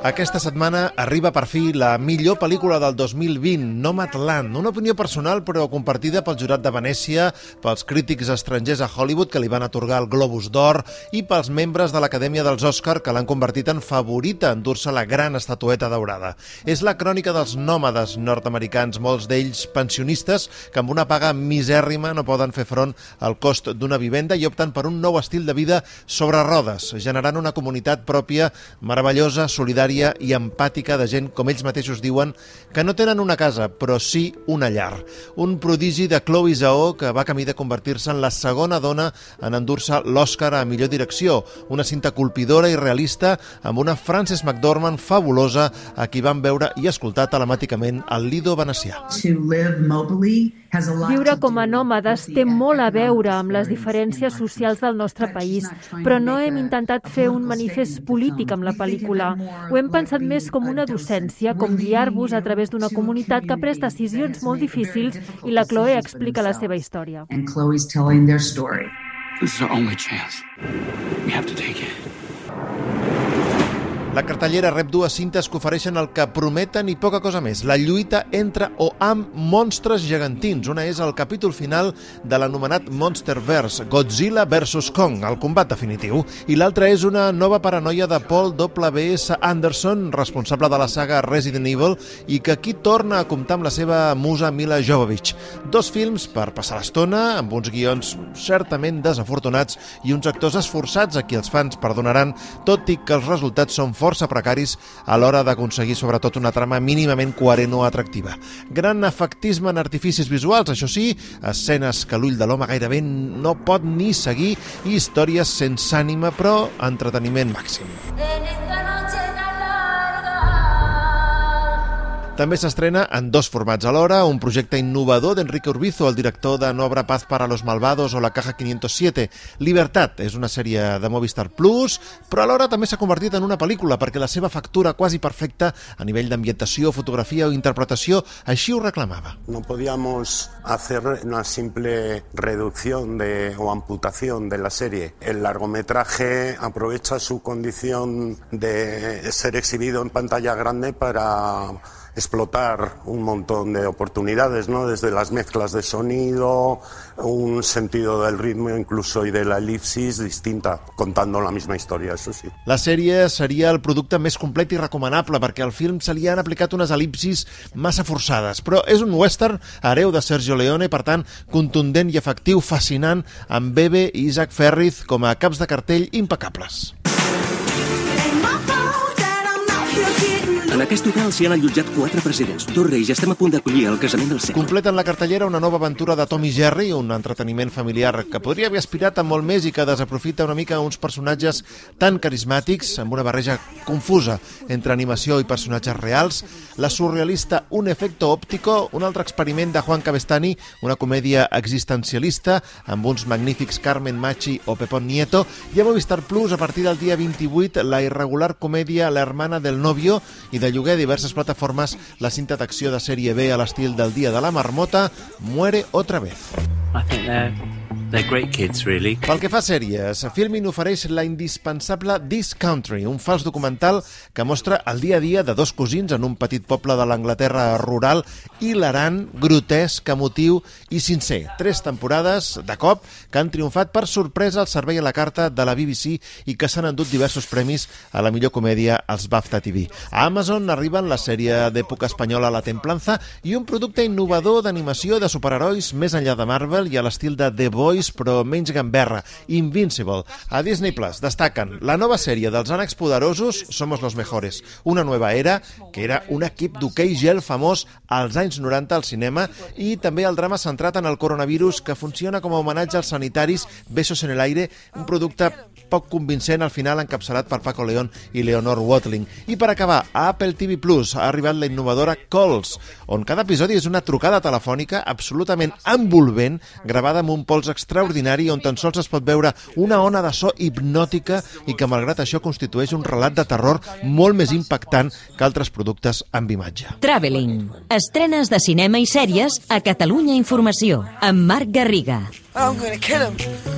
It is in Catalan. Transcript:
Aquesta setmana arriba per fi la millor pel·lícula del 2020, Nomadland, una opinió personal però compartida pel jurat de Venècia, pels crítics estrangers a Hollywood que li van atorgar el Globus d'Or i pels membres de l'Acadèmia dels Òscar que l'han convertit en favorita en dur-se la gran estatueta daurada. És la crònica dels nòmades nord-americans, molts d'ells pensionistes que amb una paga misèrrima no poden fer front al cost d'una vivenda i opten per un nou estil de vida sobre rodes, generant una comunitat pròpia meravellosa, solidària solidària i empàtica de gent, com ells mateixos diuen, que no tenen una casa, però sí una llar. Un prodigi de Chloe Zhao que va camí de convertir-se en la segona dona en endur-se l'Oscar a millor direcció, una cinta colpidora i realista amb una Frances McDormand fabulosa a qui van veure i escoltar telemàticament al Lido venecià. To live mobily Viure com a nòmades té molt a veure amb les diferències socials del nostre país, però no hem intentat fer un manifest polític amb la pel·lícula. Ho hem pensat més com una docència, com guiar-vos a través d'una comunitat que ha pres decisions molt difícils i la Chloe explica la seva història. This is our only chance. We have to take it. La cartellera rep dues cintes que ofereixen el que prometen i poca cosa més. La lluita entre o amb monstres gegantins. Una és el capítol final de l'anomenat Monsterverse, Godzilla vs. Kong, el combat definitiu. I l'altra és una nova paranoia de Paul W.S. Anderson, responsable de la saga Resident Evil, i que aquí torna a comptar amb la seva musa Mila Jovovich. Dos films per passar l'estona, amb uns guions certament desafortunats i uns actors esforçats a qui els fans perdonaran, tot i que els resultats són força precaris a l'hora d'aconseguir sobretot una trama mínimament coherent o atractiva. Gran efectisme en artificis visuals, això sí, escenes que l'ull de l'home gairebé no pot ni seguir i històries sense ànima però entreteniment màxim. En esta noche També s'estrena en dos formats alhora, un projecte innovador d'Enrique Urbizo, el director de No habrá paz para los malvados o La caja 507. Libertat és una sèrie de Movistar Plus, però alhora també s'ha convertit en una pel·lícula perquè la seva factura quasi perfecta a nivell d'ambientació, fotografia o interpretació així ho reclamava. No podíamos hacer una simple reducción de, o amputación de la serie. El largometraje aprovecha su condición de ser exhibido en pantalla grande para explotar un montón de oportunidades, ¿no? desde las mezclas de sonido, un sentido del ritmo incluso y de la elipsis distinta, contando la misma història, això sí. La sèrie seria el producte més complet i recomanable perquè al film se li han aplicat unes elipsis massa forçades, però és un western hereu de Sergio Leone, per tant, contundent i efectiu, fascinant, amb Bebe i Isaac Ferriz com a caps de cartell impecables. Aquest hotel s'hi han allotjat quatre presidents, dos reis i estem a punt d'acollir el casament del segle. Completen la cartellera una nova aventura de Tom i Jerry, un entreteniment familiar que podria haver aspirat a molt més i que desaprofita una mica uns personatges tan carismàtics, amb una barreja confusa entre animació i personatges reals, la surrealista Un efecto óptico, un altre experiment de Juan Cabestani, una comèdia existencialista amb uns magnífics Carmen Machi o Pepón Nieto, i a Movistar Plus a partir del dia 28 la irregular comèdia La hermana del novio i de lloguer a diverses plataformes la cinta d'acció de sèrie B a l'estil del Dia de la Marmota, Muere otra vez. I think they're great kids, really. Pel que fa a sèries, Filmin ofereix la indispensable This Country, un fals documental que mostra el dia a dia de dos cosins en un petit poble de l'Anglaterra rural, hilarant, grotesc, emotiu i sincer. Tres temporades, de cop, que han triomfat per sorpresa al servei a la carta de la BBC i que s'han endut diversos premis a la millor comèdia als BAFTA TV. A Amazon arriben la sèrie d'època espanyola La Templanza i un producte innovador d'animació de superherois més enllà de Marvel i a l'estil de The Boys Boys, però menys gamberra, Invincible. A Disney Plus destaquen la nova sèrie dels ànecs poderosos, Somos los mejores, una nova era, que era un equip d'hoquei gel famós als anys 90 al cinema, i també el drama centrat en el coronavirus, que funciona com a homenatge als sanitaris Besos en el aire, un producte poc convincent al final encapçalat per Paco León i Leonor Watling. I per acabar, a Apple TV Plus ha arribat la innovadora Calls, on cada episodi és una trucada telefònica absolutament envolvent, gravada amb un pols extraordinari on tan sols es pot veure una ona de so hipnòtica i que malgrat això constitueix un relat de terror molt més impactant que altres productes amb imatge. Traveling. Estrenes de cinema i sèries a Catalunya Informació amb Marc Garriga. I'm gonna kill him.